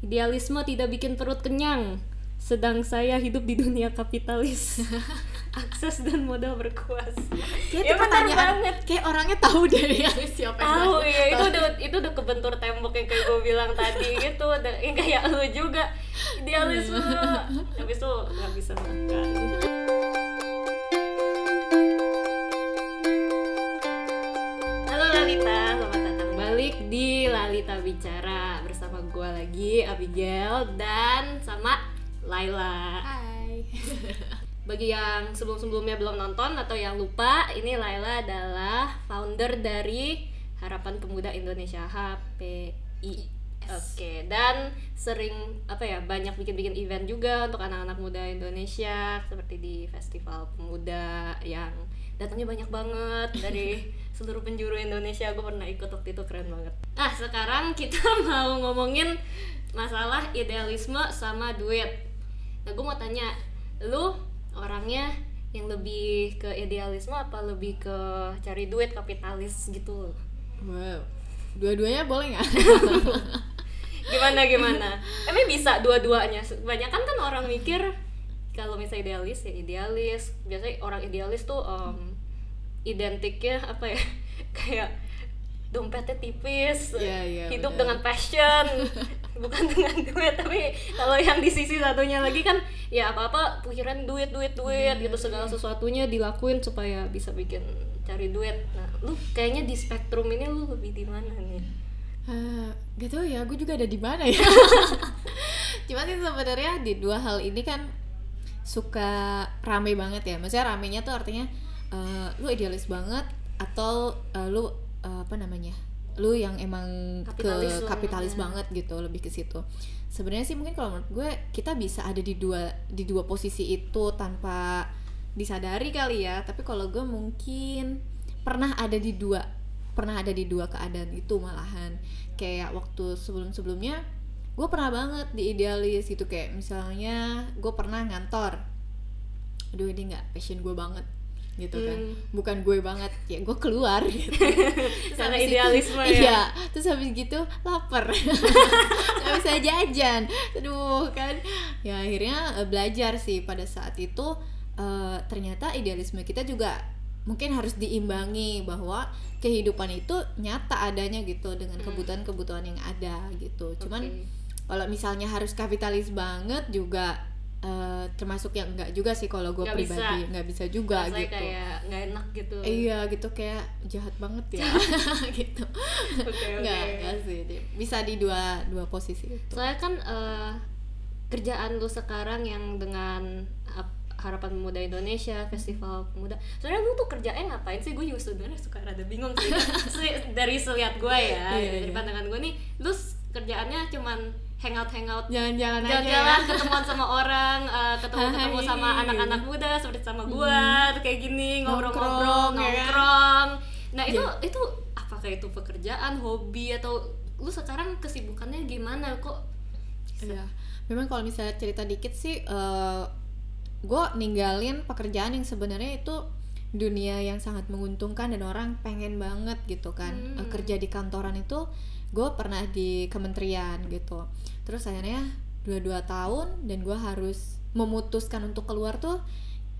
idealisme tidak bikin perut kenyang sedang saya hidup di dunia kapitalis. Akses dan modal berkuasa. Kayak Ya, pertanyaan banget. kayak orangnya tahu deh ya siapa yang tahu ya itu udah itu udah kebentur tembok yang kayak gue bilang tadi gitu. Dan yang kayak lu juga. Idealisme. Habis itu nggak bisa makan. Halo Lalita selamat datang balik di Lalita Bicara gue lagi Abigail dan sama Laila. Hai. Bagi yang sebelum-sebelumnya belum nonton atau yang lupa, ini Laila adalah founder dari Harapan Pemuda Indonesia HPI. Oke, dan sering apa ya banyak bikin-bikin event juga untuk anak-anak muda Indonesia seperti di Festival Pemuda yang datangnya banyak banget dari seluruh penjuru Indonesia. Gue pernah ikut waktu itu keren banget. Nah, sekarang kita mau ngomongin masalah idealisme sama duit. Nah, gue mau tanya, lu orangnya yang lebih ke idealisme apa lebih ke cari duit kapitalis gitu? wow dua-duanya boleh nggak Gimana gimana? Emang bisa dua-duanya? Kebanyakan kan orang mikir kalau misalnya idealis ya idealis. Biasanya orang idealis tuh em, identiknya apa ya? Kayak dompetnya tipis, Iya, iya, hidup benar. dengan passion, bukan dengan duit. Tapi kalau yang di sisi satunya lagi kan ya apa-apa pikiran duit, duit, duit gitu segala sesuatunya dilakuin supaya bisa bikin cari duit. Nah, lu kayaknya di spektrum ini lu lebih di mana nih? Ah, gak tau ya gue juga ada di mana ya cuma sih sebenarnya di dua hal ini kan suka rame banget ya maksudnya ramenya tuh artinya eh, lu idealis banget atau eh, lu eh, apa namanya lu yang emang Kapitalis ke banget, kapitalis ya. banget gitu lebih ke situ. Sebenarnya sih mungkin kalau menurut gue kita bisa ada di dua di dua posisi itu tanpa disadari kali ya. Tapi kalau gue mungkin pernah ada di dua pernah ada di dua keadaan itu malahan. Kayak waktu sebelum sebelumnya gue pernah banget di idealis gitu. Kayak misalnya gue pernah ngantor. Aduh ini nggak passion gue banget gitu kan Hmm. bukan gue banget ya gue keluar gitu Karena itu- idealisme ya. iya terus habis gitu lapar nggak bisa jajan aduh kan ya akhirnya eh, belajar sih pada saat itu eh, ternyata idealisme kita juga mungkin harus diimbangi bahwa kehidupan itu nyata adanya gitu dengan Hmm. kebutuhan-kebutuhan yang ada gitu cuman Oke. kalau misalnya harus kapitalis banget juga eh, termasuk yang enggak juga sih kalau gue pribadi. nggak bisa juga rasanya gitu. kayak nggak enak gitu. Iya gitu kayak jahat banget ya. Gitu. Oke oke. Nggak, nggak sih bisa di dua dua posisi itu soalnya kan eh, kerjaan lu sekarang yang dengan ap- harapan pemuda Indonesia festival pemuda. Sebenarnya lu tuh kerjanya ngapain sih? Gue juga sebenarnya suka rada bingung sih. Dari selihat gue ya Iya, dari iya. pandangan gue nih lu kerjaannya cuman hangout hangout jalan-jalan aja jalan-jalan ya. ketemuan sama orang eh, ketemu ketemu sama anak-anak muda seperti sama gua tuh kayak gini ngobrol-ngobrol Nongkrong, ya kan? nongkrong nah itu Iya. itu apakah itu pekerjaan hobi atau lu sekarang kesibukannya gimana kok Iya. memang kalau misalnya cerita dikit sih gue ninggalin pekerjaan yang sebenarnya itu dunia yang sangat menguntungkan dan orang pengen banget gitu kan. Hmm. Eh, kerja di kantoran itu gue pernah di kementerian gitu. Terus akhirnya dua-dua tahun dan gue harus memutuskan untuk keluar tuh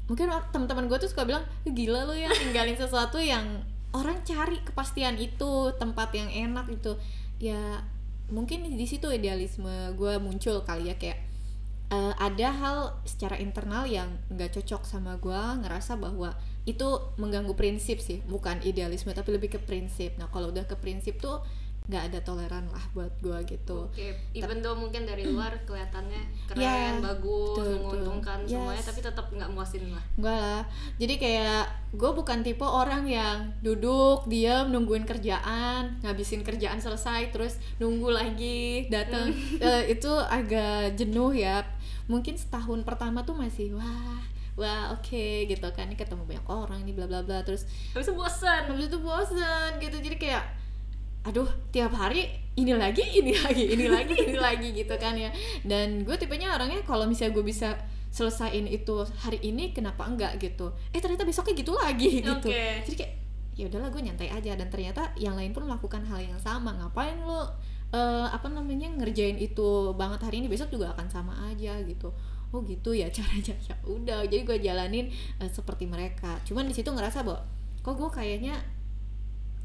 mungkin teman-teman gue tuh suka bilang "Eh, gila lu ya ninggalin sesuatu yang orang cari kepastian itu tempat yang enak gitu. Ya mungkin di situ idealisme gue muncul kali ya kayak eh, ada hal secara internal yang nggak cocok sama gue ngerasa bahwa itu mengganggu prinsip sih bukan idealisme tapi lebih ke prinsip nah kalau udah ke prinsip tuh nggak ada toleran lah buat gue gitu oke even though mungkin dari luar kelihatannya keren Ya, bagus betul, betul. menguntungkan semuanya Yes. tapi tetap nggak muasin lah Enggak lah. Jadi kayak gue bukan tipe orang yang duduk diam nungguin kerjaan, ngabisin kerjaan selesai terus nunggu lagi datang. Eh, itu agak jenuh ya. Mungkin setahun pertama tuh masih wah wah oke gitu kan. Ini ketemu banyak orang ini bla bla bla. Terus habis itu bosan habis itu bosen gitu. Jadi kayak aduh tiap hari ini lagi ini lagi ini lagi ini lagi gitu kan ya. Dan gue tipenya orangnya kalau misalnya gue bisa selesaiin itu hari ini kenapa enggak gitu. Eh ternyata besoknya gitu lagi gitu. Oke. jadi kayak ya udahlah gue nyantai aja. Dan ternyata yang lain pun melakukan hal yang sama. Ngapain lo eh, apa namanya ngerjain itu banget hari ini besok juga akan sama aja gitu oh gitu ya caranya. Ya udah jadi gue jalanin eh, seperti mereka. Cuman di situ ngerasa bahwa kok gue kayaknya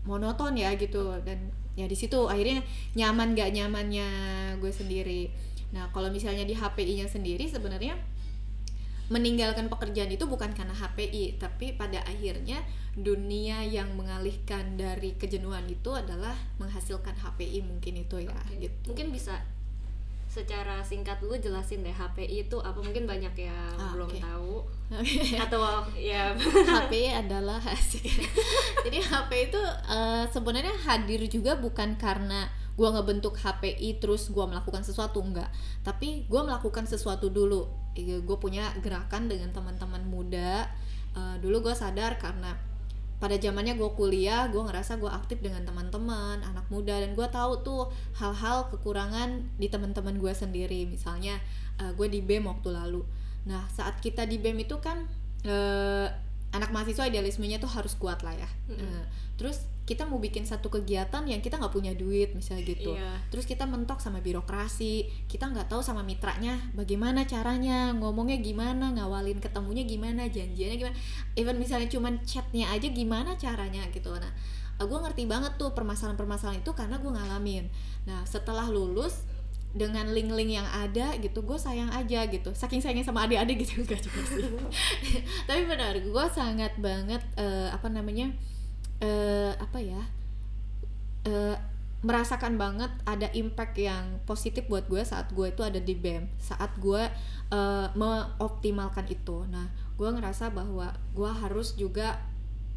monoton ya gitu. Dan ya di situ akhirnya nyaman gak nyamannya gue sendiri. Nah kalau misalnya di HPI-nya sendiri sebenarnya meninggalkan pekerjaan itu bukan karena HPI tapi pada akhirnya dunia yang mengalihkan dari kejenuhan itu adalah menghasilkan HPI mungkin itu ya gitu. Mungkin bisa secara singkat lu jelasin deh HPI itu apa mungkin banyak yang Ah, belum oke. tahu atau ya HPI adalah. Jadi HPI itu eh, sebenarnya hadir juga bukan karena gua ngebentuk HPI terus gua melakukan sesuatu enggak, tapi gua melakukan sesuatu dulu. Gue punya gerakan dengan teman-teman muda. Eh, dulu gue sadar karena pada zamannya gue kuliah, gue ngerasa gue aktif dengan teman-teman, anak muda, dan gue tahu tuh hal-hal kekurangan di teman-teman gue sendiri. Misalnya gue di BEM waktu lalu. Nah saat kita di BEM itu kan eh, anak mahasiswa idealismenya tuh harus kuat lah ya. Mm-mm. Eh, terus kita mau bikin satu kegiatan yang kita nggak punya duit misalnya gitu. Iya. Terus kita mentok sama birokrasi, kita nggak tahu sama mitranya bagaimana caranya, ngomongnya gimana, ngawalin ketemunya gimana, janjiannya gimana. Even misalnya cuman chatnya aja gimana caranya gitu. Nah, gue ngerti banget tuh permasalahan-permasalahan itu karena gue ngalamin. Nah, setelah lulus dengan link-link yang ada gitu, gue sayang aja gitu. Saking sayangnya sama adik-adik gitu enggak juga sih. Tapi benar, gue sangat banget eh, apa namanya eh, apa ya eh, merasakan banget ada impact yang positif buat gue saat gue itu ada di BEM saat gue eh, mengoptimalkan itu nah gue ngerasa bahwa gue harus juga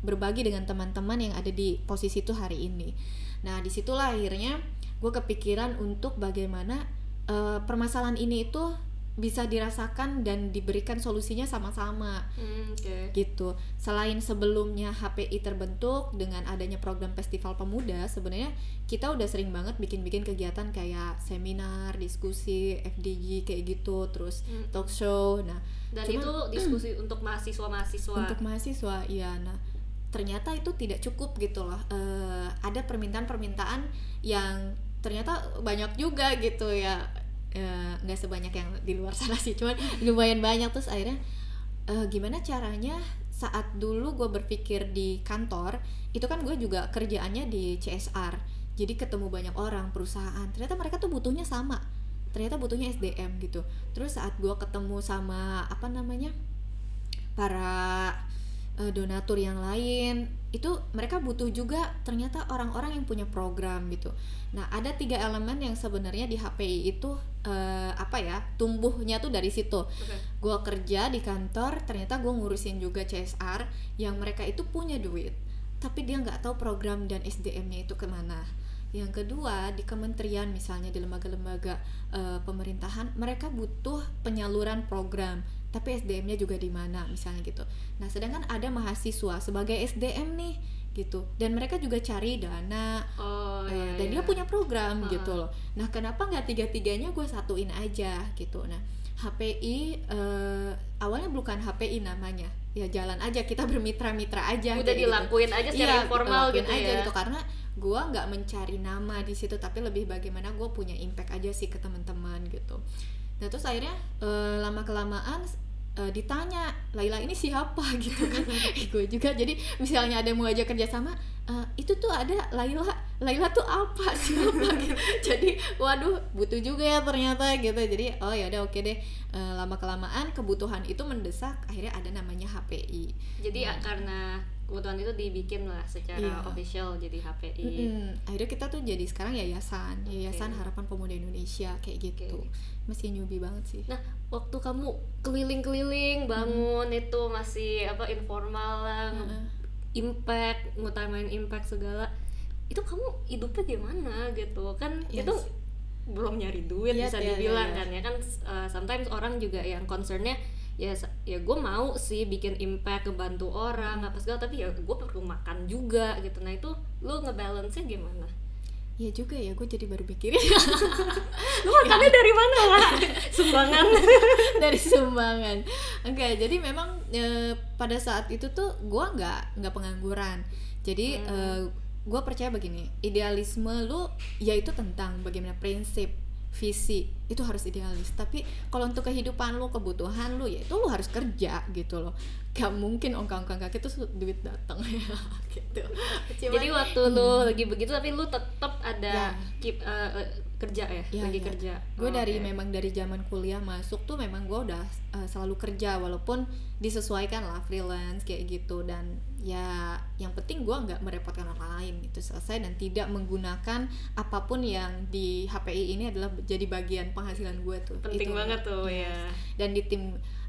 berbagi dengan teman-teman yang ada di posisi itu hari ini nah di situlah akhirnya gue kepikiran untuk bagaimana eh, permasalahan ini itu bisa dirasakan dan diberikan solusinya sama-sama Hmm, oke gitu. Selain sebelumnya HPI terbentuk dengan adanya program Festival Pemuda, sebenarnya kita udah sering banget bikin-bikin kegiatan kayak seminar, diskusi, FDG kayak gitu, terus Hmm. talk show. Nah, dan Cuman- itu diskusi untuk mahasiswa-mahasiswa untuk mahasiswa, iya. Nah, ternyata itu tidak cukup gitu loh. Eh, ada permintaan-permintaan yang ternyata banyak juga gitu ya. Eh, nggak sebanyak yang di luar sana sih, cuman lumayan banyak. Terus akhirnya eh, gimana caranya saat dulu gue berpikir di kantor itu kan gue juga kerjaannya di CSR jadi ketemu banyak orang perusahaan. Ternyata mereka tuh butuhnya sama. Ternyata butuhnya SDM gitu. Terus saat gue ketemu sama apa namanya para eh, donatur yang lain itu mereka butuh juga ternyata orang-orang yang punya program gitu. Nah ada tiga elemen yang sebenarnya di HPI itu eh, apa ya tumbuhnya tuh dari situ. Oke. Gue kerja di kantor ternyata gue ngurusin juga CSR yang mereka itu punya duit tapi dia nggak tahu program dan SDM-nya itu ke mana. Yang kedua di kementerian misalnya di lembaga-lembaga eh, pemerintahan mereka butuh penyaluran program tapi SDM-nya juga di mana misalnya gitu. Nah, sedangkan ada mahasiswa sebagai SDM nih gitu dan mereka juga cari dana oh eh, iya, dan dia iya. punya program Ah. gitu loh. Nah, kenapa nggak tiga-tiganya gue satuin aja gitu. Nah, HPI eh, awalnya bukan HPI namanya, ya jalan aja kita bermitra-mitra aja. udah gitu. dilakuin aja secara Iya, informal gitu aja ya gitu karena gue nggak mencari nama di situ tapi lebih bagaimana gue punya impact aja sih ke teman-teman gitu nah terus akhirnya lama kelamaan ditanya Laila ini siapa? Gitu kan. Gue juga jadi misalnya ada yang mau ajak kerjasama "Eh, itu tuh ada Laila Laila tuh apa? Siapa? Gitu. Jadi waduh butuh juga ya ternyata gitu. Jadi oh ya udah oke deh. Eh, lama kelamaan kebutuhan itu mendesak akhirnya ada namanya HPI jadi Nah. karena kebutuhan itu dibikin lah secara Iya. official jadi HPI Mm-mm. akhirnya kita tuh jadi sekarang yayasan yayasan Oke. harapan pemuda Indonesia kayak gitu Oke. masih newbie banget sih Nah, waktu kamu keliling-keliling bangun itu masih apa informal lah, nge- Heeh. impact, ngutamain impact segala. Itu kamu hidupnya gimana gitu? Kan Yes. itu belum nyari duit Iya, bisa iya, dibilang iya, iya. kan ya kan uh, sometimes orang juga yang concernnya ya ya gue mau sih bikin impact ngebantu orang apa segala tapi ya gue perlu makan juga gitu. Nah itu lu ngebalance nya gimana? Ya juga ya gue jadi baru mikirin. Lu makannya dari mana lah sumbangan. Dari sumbangan. Oke jadi memang eh, pada saat itu tuh gue nggak nggak pengangguran. Jadi Hmm. eh, gue percaya begini idealisme lu yaitu tentang bagaimana prinsip visi itu harus idealis. Tapi kalau untuk kehidupan lu kebutuhan lu ya itu lu harus kerja gitu loh. Gak mungkin ongkang-ongkang kaki tuh duit datang ya gitu. Cuman- Jadi waktu lu lagi begitu tapi lu tetap ada Ya. keep eh, kerja ya, Iya, lagi iya. kerja. gue Oh, dari oke. memang dari zaman kuliah masuk tuh memang gue udah uh, selalu kerja walaupun disesuaikan lah freelance kayak gitu dan ya yang penting gue nggak merepotkan orang lain itu selesai dan tidak menggunakan apa pun yang di HPI ini adalah jadi bagian penghasilan gue tuh penting Itu. banget tuh Yes. ya. dan di tim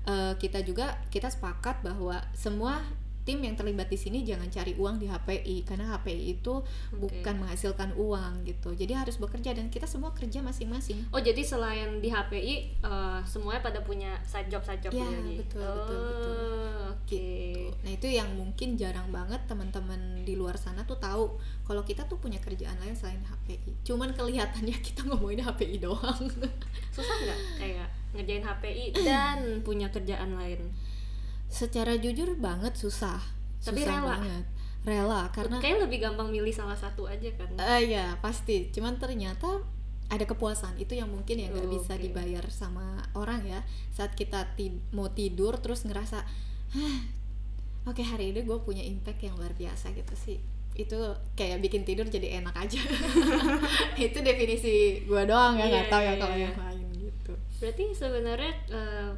uh, kita juga kita sepakat bahwa semua tim yang terlibat di sini jangan cari uang di HPI karena HPI itu bukan menghasilkan uang gitu jadi harus bekerja dan kita semua kerja masing-masing Oh jadi selain di HPI eh, semuanya pada punya side job side job Ya, lagi. betul, oh, betul, betul. Oke. gitu. Nah itu yang mungkin jarang banget teman-teman di luar sana tuh tahu kalau kita tuh punya kerjaan lain selain HPI. Cuman kelihatannya kita ngomongin HPI doang. Susah nggak kayak ngerjain HPI dan punya kerjaan lain? Secara jujur banget susah. Tapi susah rela. banget. Rela karena Kayak lebih gampang milih salah satu aja kan. eh ya pasti. Cuman ternyata ada kepuasan itu yang mungkin yang nggak Oh, bisa oke. dibayar sama orang ya saat kita ti- mau tidur terus ngerasa "Hah, oke hari ini gue punya impact yang luar biasa gitu sih itu kayak bikin tidur jadi enak aja itu definisi gue doang ya nggak Iya, tahu iya, ya kalau iya. yang lain gitu Berarti sebenarnya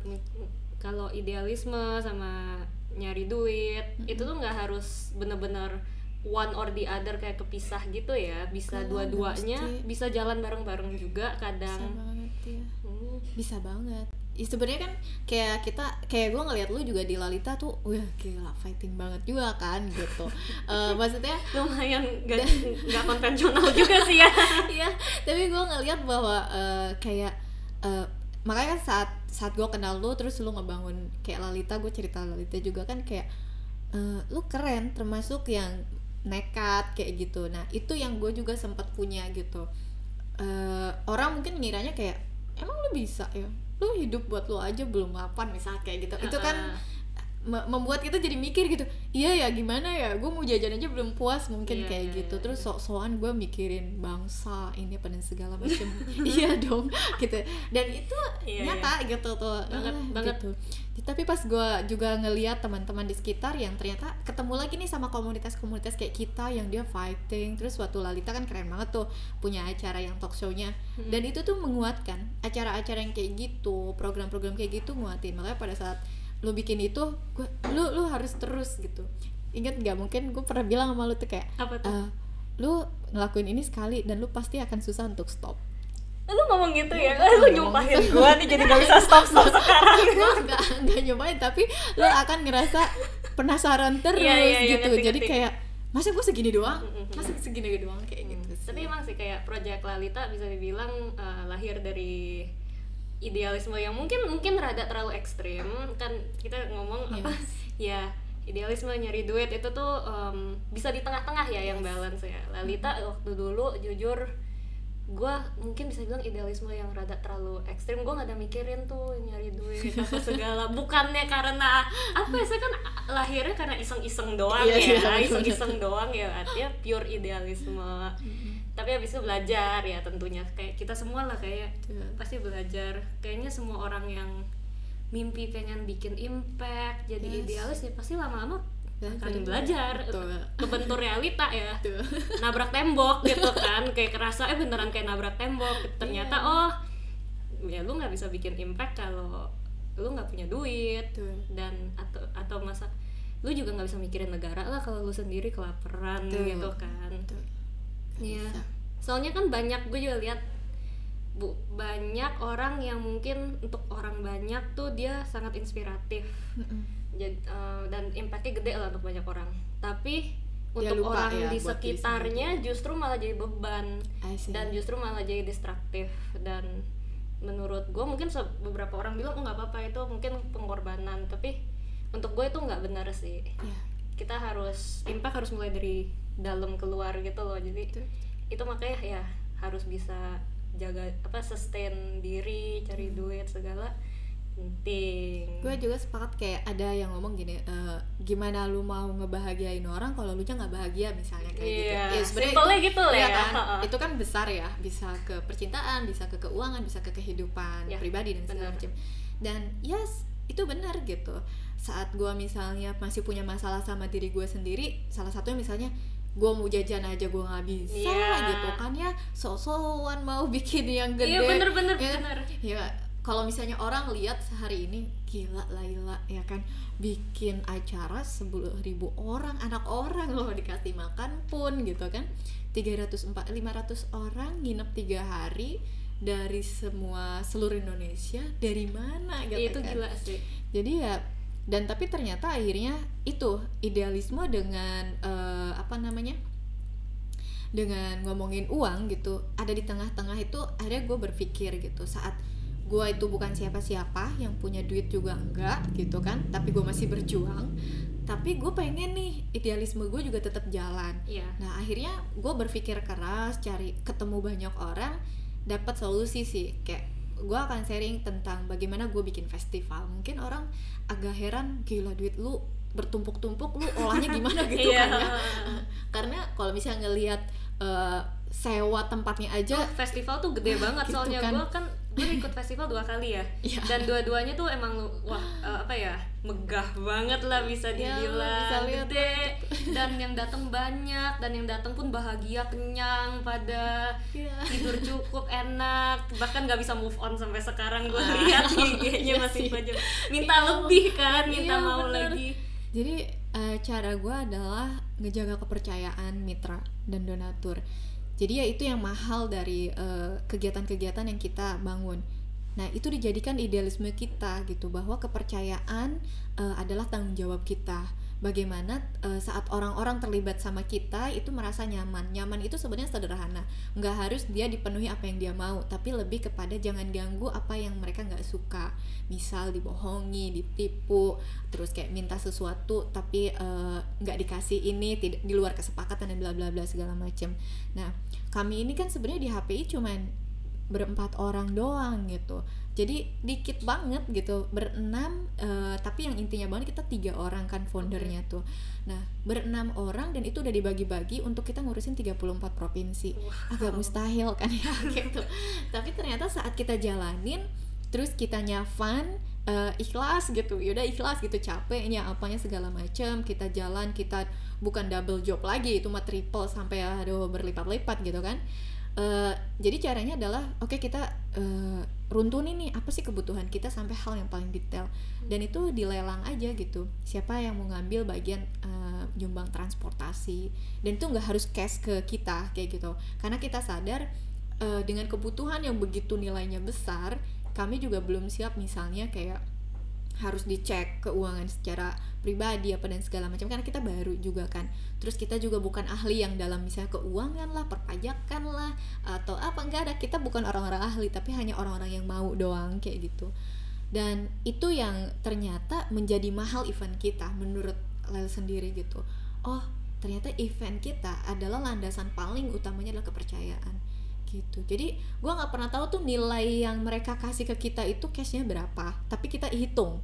m- kalau idealisme sama nyari duit itu tuh nggak harus bener-bener one or the other kayak kepisah gitu ya. Bisa dua-duanya, bisa jalan bareng-bareng juga bisa kadang. banget ya Hmm. bisa banget ya, sebenarnya kan kayak kita kayak gue ngeliat lu juga di Lalita tuh wah gila fighting banget juga kan gitu Eh, maksudnya lumayan gak, nggak konvensional juga sih ya Iya, tapi gue ngeliat bahwa eh, kayak eh, makanya kan saat saat gue kenal lu terus lu ngebangun kayak Lalita gue cerita Lalita juga kan kayak eh, lu keren termasuk yang nekat kayak gitu. Nah itu yang gue juga sempat punya gitu. Eh, orang mungkin ngiranya kayak emang lu bisa ya? Lu hidup buat lu aja belum mapan misalnya kayak gitu. Itu kan Heeh. me- membuat kita jadi mikir gitu. Iya ya gimana ya? Gue mau jajan aja belum puas mungkin Iya, kayak iya, gitu. Terus iya. sok-sokan gue mikirin bangsa ini apa dan segala macam. Iya dong gitu. Dan itu Iya, nyata gitu tuh. Banget, Ah, banget. gitu. tapi pas gue juga ngeliat teman-teman di sekitar yang ternyata ketemu lagi nih sama komunitas-komunitas kayak kita yang dia fighting terus waktu Lalita kan keren banget tuh punya acara yang talk show-nya. Hmm. dan itu tuh menguatkan acara-acara yang kayak gitu program-program kayak gitu nguatin. Makanya pada saat lu bikin itu gue lu lu harus terus gitu. Ingat nggak mungkin gue pernah bilang sama lu tuh kayak apa tuh? "Eh, lu ngelakuin ini sekali dan lu pasti akan susah untuk stop. Lu ngomong gitu ya? Lu nyumpahin gua nih jadi gak bisa stop stop sekarang. gue nggak nggak nyobain tapi lu akan ngerasa penasaran terus Iya, iya, iya, gitu. ngerti, jadi ngerti. kayak masa gue segini doang? Mm-mm. masa segini doang? Kayak gitu sih. tapi emang sih kayak project Lalita bisa dibilang eh, lahir dari idealisme yang mungkin mungkin rada terlalu ekstrim. Kan kita ngomong apa? Yes. ya idealisme nyari duit itu tuh em, bisa di tengah-tengah ya yang balance ya. Lalita waktu dulu jujur gue mungkin bisa bilang idealisme yang rada terlalu ekstrim. Gue nggak ada mikirin tuh nyari duit apa segala. Bukannya karena apa ya saya kan lahirnya karena iseng-iseng doang Iya, iya, ya. bener. iseng-iseng doang ya. Artinya pure idealisme tapi habis itu belajar ya tentunya kayak kita semua lah kayak Betul. pasti belajar kayaknya semua orang yang mimpi pengen bikin impact jadi Yes. idealis ya pasti lama-lama akan Belajar. Betul. kebentur realita ya Tuh. nabrak tembok gitu kan kayak kerasa eh beneran kayak nabrak tembok ternyata Iya. oh ya lu nggak bisa bikin impact kalau lu nggak punya duit Betul. dan atau atau masa lu juga nggak bisa mikirin negara lah kalau lu sendiri kelaparan Betul. gitu kan Betul. Iya. Bisa. Soalnya kan banyak gue juga lihat bu banyak orang yang mungkin untuk orang banyak tuh dia sangat inspiratif Mm-mm. jadi eh, dan impactnya gede lah untuk banyak orang. Tapi Dia untuk lupa orang ya di sekitarnya justru malah jadi beban dan justru malah jadi distraktif dan menurut gue mungkin beberapa orang bilang oh nggak apa-apa itu mungkin pengorbanan tapi untuk gue itu nggak benar sih Iya. kita harus impact harus mulai dari dalam keluar gitu loh. Jadi Betul. itu makanya ya harus bisa jaga apa sustain diri cari duit segala. Penting. Gue juga sepakat kayak ada yang ngomong gini eh, gimana lu mau ngebahagiain orang kalau lu nya nggak bahagia misalnya kayak gitu. Iya, ya sebenarnya itu, gitu lah iya ya. kan? Itu kan besar ya bisa ke percintaan bisa ke keuangan bisa ke kehidupan Ya, pribadi dan segala macam. Dan yes itu benar gitu. Saat gue misalnya masih punya masalah sama diri gue sendiri salah satunya misalnya gue mau jajan aja gue nggak bisa Iya. gitu kan ya. Sok-sokan mau bikin yang gede iya bener bener ya kan? bener. Ya kalau misalnya orang lihat sehari ini gila Laila ya kan? Bikin acara 10.000 ribu orang anak orang loh dikasih makan pun gitu kan. 300 4 500 orang nginep tiga hari dari semua seluruh Indonesia dari mana gitu itu kan? gila sih. Jadi ya dan tapi ternyata akhirnya itu idealisme dengan eh, apa namanya dengan ngomongin uang gitu ada di tengah-tengah itu akhirnya gue berpikir gitu saat gue itu bukan siapa-siapa yang punya duit juga enggak gitu kan tapi gue masih berjuang tapi gue pengen nih idealisme gue juga tetap jalan. Iya. Nah akhirnya gue berpikir keras cari ketemu banyak orang dapat solusi sih kayak gue akan sharing tentang bagaimana gue bikin festival. Mungkin orang agak heran gila duit lu bertumpuk-tumpuk lu olahnya gimana? gitu Iya. kan ya. Karena kalau misalnya ngelihat eh, sewa tempatnya aja Oh, festival tuh gede banget gitu soalnya kan. gue kan gue ikut festival dua kali ya Iya. dan dua-duanya tuh emang wah eh, apa ya megah banget lah bisa Ya, dibilang bisa lihat gede dan yang datang banyak dan yang datang pun bahagia kenyang pada Iya. tidur cukup enak bahkan nggak bisa move on sampai sekarang gue Ah, lihat IG-nya iya masih sih. aja minta Iya. lebih kan minta Iya, mau bener. lagi Jadi eh, cara gue adalah ngejaga kepercayaan mitra dan donatur. Jadi ya itu yang mahal dari eh, kegiatan-kegiatan yang kita bangun. Nah itu dijadikan idealisme kita gitu bahwa kepercayaan eh, adalah tanggung jawab kita. Bagaimana eh, saat orang-orang terlibat sama kita itu merasa nyaman. Nyaman itu sebenarnya sederhana. Nggak harus dia dipenuhi apa yang dia mau, tapi lebih kepada jangan ganggu apa yang mereka nggak suka. Misal dibohongi, ditipu, terus kayak minta sesuatu tapi eh, nggak dikasih ini tidak di luar kesepakatan dan bla bla bla segala macem. Nah kami ini kan sebenarnya di HPI cuman berempat orang doang gitu. Jadi dikit banget gitu berenam eh, tapi yang intinya banget kita tiga orang kan foundernya tuh. Nah berenam orang dan itu udah dibagi-bagi untuk kita ngurusin 34 provinsi. Agak mustahil kan ya gitu. Tapi ternyata saat kita jalanin terus kitanya fun eh, ikhlas gitu. Yaudah ikhlas gitu capeknya apanya segala macam kita jalan kita bukan double job lagi itu mah triple sampai aduh berlipat-lipat gitu kan. Eh, jadi caranya adalah oke kita eh, runtunin nih apa sih kebutuhan kita sampai hal yang paling detail. Dan itu dilelang aja gitu. Siapa yang mau ngambil bagian eh, nyumbang transportasi? Dan itu nggak harus cash ke kita kayak gitu. Karena kita sadar dengan kebutuhan yang begitu nilainya besar kami juga belum siap misalnya kayak harus dicek keuangan secara pribadi apa dan segala macam karena kita baru juga kan. Terus kita juga bukan ahli yang dalam misalnya keuangan lah perpajakan lah atau apa enggak ada. Kita bukan orang-orang ahli tapi hanya orang-orang yang mau doang kayak gitu. Dan itu yang ternyata menjadi mahal event kita menurut Lel sendiri gitu. Oh ternyata event kita adalah landasan paling utamanya adalah kepercayaan gitu. Jadi gua nggak pernah tahu tuh nilai yang mereka kasih ke kita itu cashnya berapa tapi kita hitung.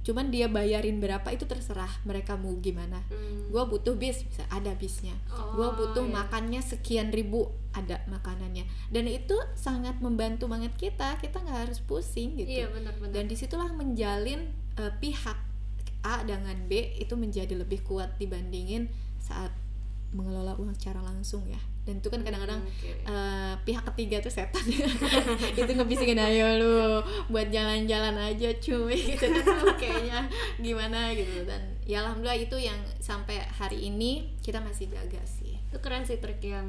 Cuman dia bayarin berapa itu terserah mereka mau gimana. Hmm. gue butuh bis bisa ada bisnya. Gue Oh, butuh iya. makannya sekian ribu ada makanannya. Dan itu sangat membantu banget kita kita nggak harus pusing gitu. Iya benar-benar dan di situlah menjalin eh, pihak A dengan B itu menjadi lebih kuat dibandingin saat mengelola uang secara langsung ya dan itu kan kadang-kadang Hmm, Oke. eh, pihak ketiga tuh setan. Itu ngebisikin ayo lu buat jalan-jalan aja cuy. Gitu. Kan kayaknya gimana gitu. Dan ya alhamdulillah itu yang sampai hari ini kita masih jaga sih. Itu keren sih trik yang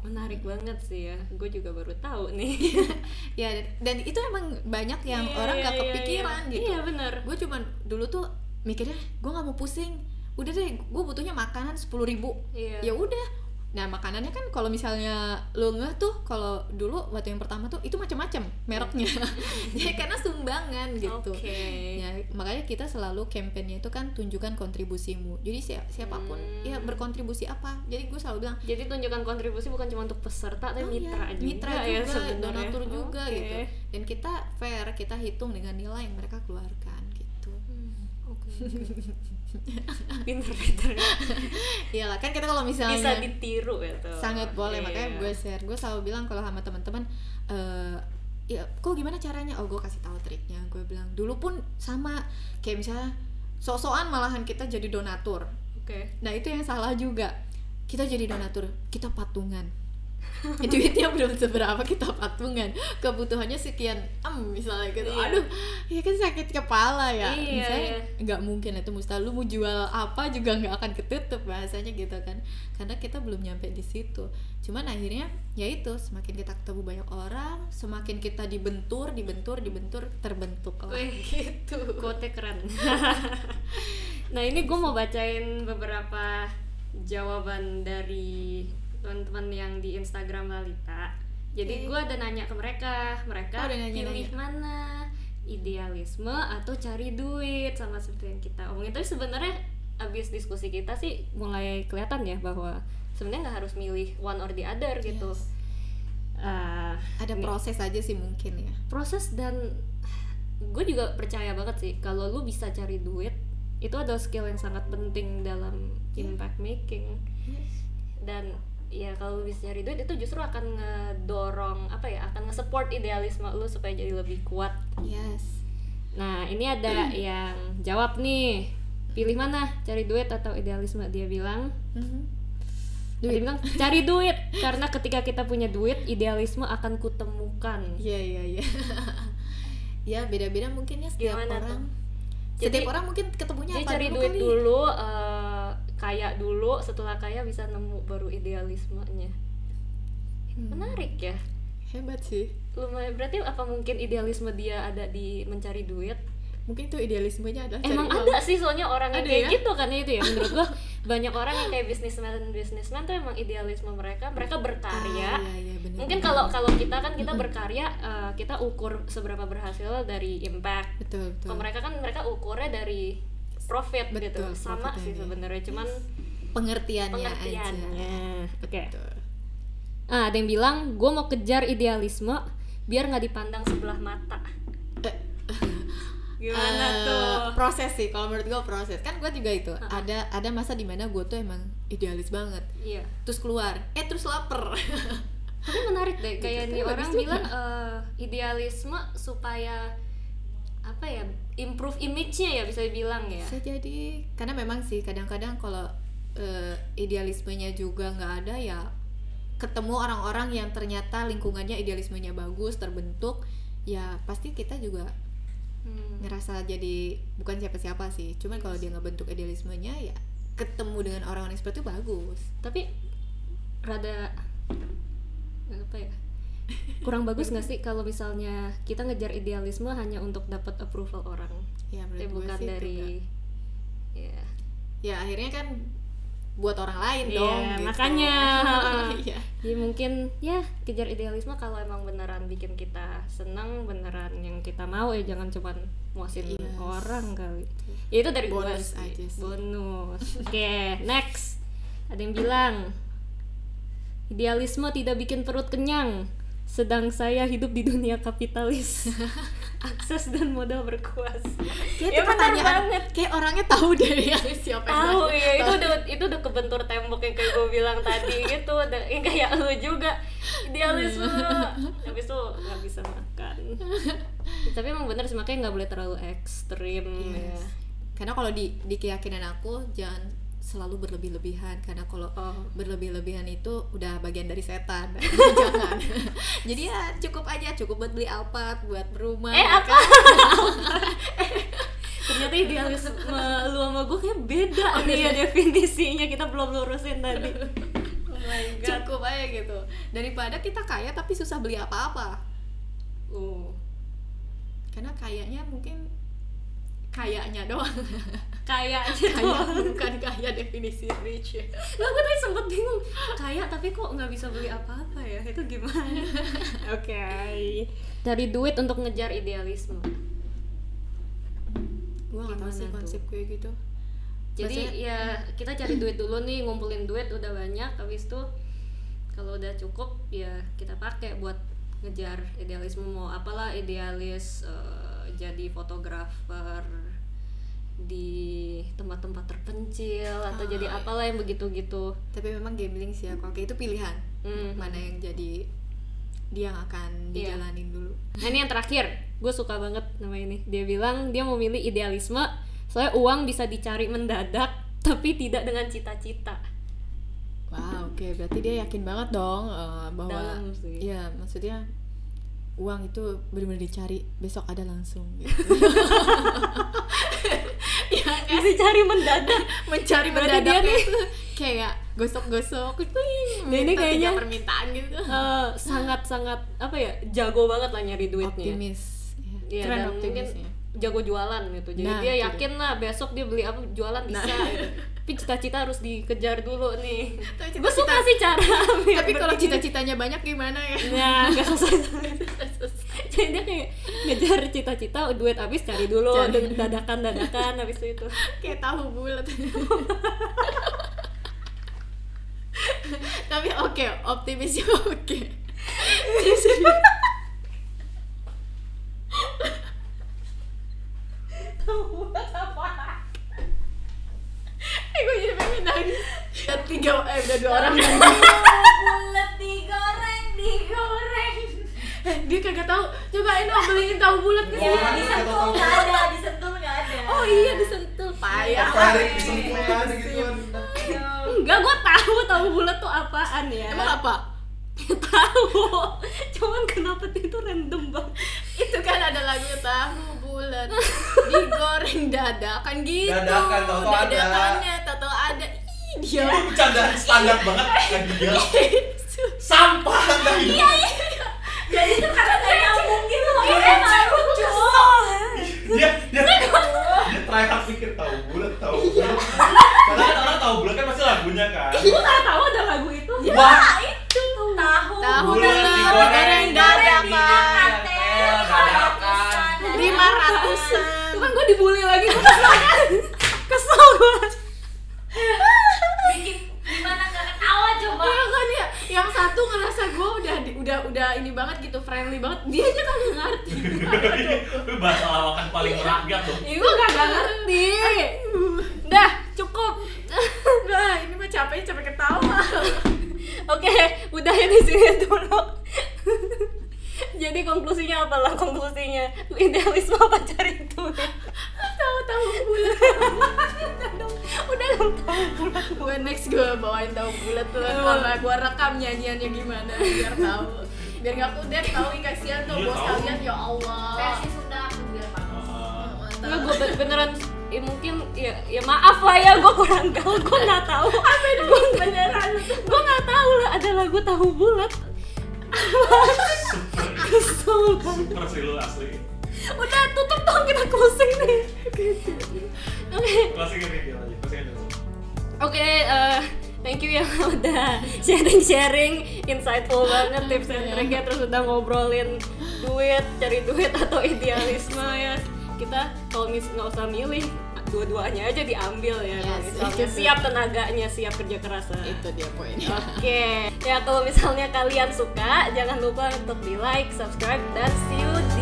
menarik banget sih ya. Gue juga baru tahu nih. Ya dan itu emang banyak yang Iya, orang iya, nggak iya, kepikiran iya. gitu. Iya benar. Gue cuman dulu tuh mikirnya gue nggak mau pusing. Udah deh gue butuhnya makanan sepuluh ribu. Iya. Ya udah Nah makanannya kan kalau misalnya lu ngeh tuh kalau dulu waktu yang pertama tuh itu macam-macam mereknya, ya karena sumbangan gitu. Oke. Ya makanya kita selalu kampanye itu kan tunjukkan kontribusimu. Jadi si- siapa pun Hmm. ya berkontribusi apa. Jadi gue selalu bilang Jadi tunjukkan kontribusi bukan cuma untuk peserta tapi "Oh mitra iya, juga mitra ya juga, sebenarnya. donatur juga Oke. gitu. Dan kita fair, kita hitung dengan nilai yang mereka keluarkan. Pinter-pinter. Iyalah kan kita kalau misalnya Bisa ditiru tuh. sangat boleh Iya. makanya gue share gue selalu bilang kalau sama teman-teman eh ya kok gimana caranya oh gue kasih tahu triknya gue bilang dulu pun sama kayak misalnya sok-sokan malahan kita jadi donatur Oke. nah itu yang salah juga kita jadi donatur kita patungan duitnya belum seberapa kita patungan. Kebutuhannya sekian em misalnya gitu. Iya. aduh ya kan sakit kepala ya. Iya, misalnya iya. nggak mungkin itu mustahil. Lu mau jual apa juga nggak akan ketutup bahasanya gitu kan. Karena kita belum nyampe di situ. Cuman akhirnya ya itu semakin kita ketemu banyak orang semakin kita dibentur dibentur dibentur terbentuk lah. Wih, gitu. Quote keren. nah ini gue mau bacain beberapa jawaban dari teman-teman yang di Instagram Lalita. Jadi gue ada nanya ke mereka, mereka Oh, nanya-nanya. pilih mana idealisme atau cari duit sama seperti yang kita omongin. Tapi sebenarnya abis diskusi kita sih mulai kelihatan ya bahwa sebenarnya nggak harus milih one or the other gitu. Yes. Ah, ada nih proses aja sih mungkin ya proses dan gue juga percaya banget sih kalau lu bisa cari duit itu adalah skill yang sangat penting dalam Iya. impact making dan ya kalau lu bisa cari duit itu justru akan ngedorong apa ya akan nge-support idealisme lu supaya jadi lebih kuat. Yes. Nah ini ada yang jawab nih. Pilih mana cari duit atau idealisme? Dia bilang. Mhm. dia bilang cari duit. Karena ketika kita punya duit idealisme akan kutemukan. Iya iya iya. ya beda-beda mungkin ya setiap Gimana orang. Jadi- setiap orang mungkin ketemunya Jadi apa cari dulu duit kali? dulu, eh, kaya dulu, setelah kaya bisa nemu baru idealismenya. Hmm, Menarik ya. Hebat sih. Lumayan berarti apa mungkin idealisme dia ada di mencari duit? Mungkin itu idealismenya adalah cari Emang uang. ada sih soalnya orang yang kayak ya? gitu kan itu ya menurut gua banyak orang yang kayak bisnismen bisnismen tuh emang idealisme mereka mereka berkarya Ah, iya, iya, bener, mungkin kalau kalau kita kan kita berkarya eh, kita ukur seberapa berhasil dari impact betul betul. kalau mereka kan mereka ukurnya dari profit gitu. Betul, sama sih profitnya. sebenarnya cuman pengertiannya, pengertiannya. Aja. oke. Betul. ah ada yang bilang gue mau kejar idealisme biar nggak dipandang sebelah mata. Gimana Eh, tuh? proses sih kalau menurut gue proses. Kan gue juga itu ada ada masa di mana gue tuh emang idealis banget. Iya. Terus keluar. Eh terus lapar. Tapi menarik deh kayak Gitu, nih orang bilang eh, idealisme supaya apa ya improve image-nya ya bisa dibilang ya. Bisa jadi. Karena memang sih kadang-kadang kalau eh, idealismenya juga nggak ada ya ketemu orang-orang yang ternyata lingkungannya idealismenya bagus terbentuk ya pasti kita juga Hmm. ngerasa jadi bukan siapa-siapa sih. Cuman kalau dia nggak bentuk idealismenya ya ketemu dengan orang-orang yang seperti itu bagus. Tapi rada apa ya kurang bagus nggak sih kalau misalnya kita ngejar idealisme hanya untuk dapat approval orang ya tapi gue bukan dari ya ya akhirnya kan buat orang lain Iya, dong gitu. makanya. Iya. ya mungkin ya kejar idealisme kalau emang beneran bikin kita senang beneran yang kita mau ya jangan cuman muasin Yes. orang kali ya itu dari gua Bonus sih. aja sih. bonus oke next ada yang bilang idealisme tidak bikin perut kenyang sedang saya hidup di dunia kapitalis. Akses dan modal berkuasa. Kayak Ya, pertanyaan banget. kayak orangnya tahu deh ya siapa tahu ya. Itu udah itu udah kebentur tembok yang kayak gue bilang tadi gitu. Yang kayak lu juga. Idealisme habis itu nggak bisa makan. Tapi emang bener sih makanya nggak boleh terlalu ekstrim ya. Yes. Karena kalau di di keyakinan aku jangan selalu berlebih-lebihan karena kalau Oh. berlebih-lebihan itu udah bagian dari setan. jangan. Jadi ya cukup aja, cukup buat beli Alphard, buat berumah. eh ya apa kan? ternyata idealisme lu sama gue kayak beda nih ya definisinya kita belum lurusin tadi oh my god Cukup aja gitu. Daripada kita kaya tapi susah beli apa-apa. uh Karena kayaknya mungkin kayaknya doang. Kayaknya kaya bukan kaya definisi rich ya. Lah gue tadi sempet bingung. Kaya tapi kok nggak bisa beli apa-apa ya? Itu gimana? Oke. Cari duit untuk ngejar idealisme. Gue gak tau Gimana sih konsep kayak gitu. Jadi Maksudnya- ya kita cari duit dulu nih Ngumpulin duit udah banyak Habis itu kalau udah cukup ya kita pakai buat ngejar idealisme. Mau apalah idealis eh, jadi fotografer di tempat-tempat terpencil atau Ah, jadi apalah yang begitu-gitu tapi memang gambling sih ya kalau kayak itu pilihan Hmm. mana yang jadi dia yang akan Iya. dijalanin dulu Nah ini yang terakhir, gue suka banget nama ini. Dia bilang dia memilih idealisme, soalnya uang bisa dicari mendadak, tapi tidak dengan cita-cita. Wah oke berarti dia yakin banget dong eh, bahwa Dalam sih. Iya maksudnya uang itu benar-benar dicari besok ada langsung gitu. ya Bisa dicari mendadak. mencari Berarti mendadak dia itu kayak gosok-gosok Dia ini minta tiga kayaknya- permintaan gitu Eh, sangat-sangat apa ya jago banget lah nyari duitnya. optimis Iya, keren dan mungkin optimisnya jago jualan gitu. Jadi Nah, dia itu yakin lah besok dia beli apa jualan bisa. Nah. gitu. Tapi cita-cita harus dikejar dulu nih. Tapi Gue suka sih cara. tapi kalau cita-citanya banyak gimana ya Nah, gak selesai Jadi dia kayak ngejar cita-cita, duit habis cari dulu, Cari. dan dadakan-dadakan habis itu. kayak tahu bulat tapi oke optimisnya oke gue jadi pengen nangis udah tiga eh udah dua orang nangis bulat digoreng, digoreng. eh dia kagak tahu coba ini beliin tahu bulat ke Ya, sini disentuh nggak ada, disentuh nggak ada. oh iya disentuh payah Tarik disentuh kan gituan. Enggak, gue tahu tahu bulat tuh apaan ya. emang apa tahu. Cuman kenapa itu random banget. itu kan ada lagu tahu bulat digoreng dadakan gitu Dadakan, ada. dadakannya tahu ada dia Ini bercandaan standar banget kan dia. Sampah kan Iya, Jadi itu karena nggak nyambung gitu loh. Nggak lucu. Dia dia dia try hard pikir tahu bulat tahu. Karena kan orang tahu bulat kan pasti lagunya kan. Gue nggak tahu ada lagu itu. Wah, Itu tahu. Tahu bulat bulat, digoreng digoreng dadakan. lima ratusan Itu kan gue dibully lagi gue kesel. kesel gue. Bikin gimana nggak ketawa coba. Iya kan ya, yang satu ngerasa gue udah di- udah ini banget gitu friendly banget, dia aja kagak ngerti. Itu bahasa lawakan paling merakyat tuh. Ya, gue gak ngerti. Dah, cukup. Nah, ini mah capek capek ketawa. Oke, udah ya di sini dulu. Jadi konklusinya apa lah konklusinya? Idealisme apa cari duit? Tahu-tahu bulat. Udah dong tahu bulat. Gue next gue bawain tahu bulat tuh, karena gue rekam nyanyiannya gimana biar tahu. Biar nggak kudet tahu ih, kasihan tuh Iya, bos tahu. kalian ya Allah. Versi Sunda aku biar Enggak, gue beneran ya mungkin ya ya maaf lah ya gue kurang gaul gue nggak tahu apa gue beneran gue nggak tahu lah ada lagu tahu bulat kesel banget Super sih lu asli. udah tutup dong kita closing nih oke Closing ini dia lagi. Closing ini. Oke, eh, thank you ya udah sharing-sharing insightful banget tips and triknya terus udah ngobrolin duit, cari duit atau idealisme ya. Kita kalau mis nggak usah milih dua-duanya aja diambil ya. Yes, itu. siap tenaganya, siap kerja kerasnya. Itu dia poinnya. Oke, ya kalau misalnya kalian suka, jangan lupa untuk di like, subscribe, dan see you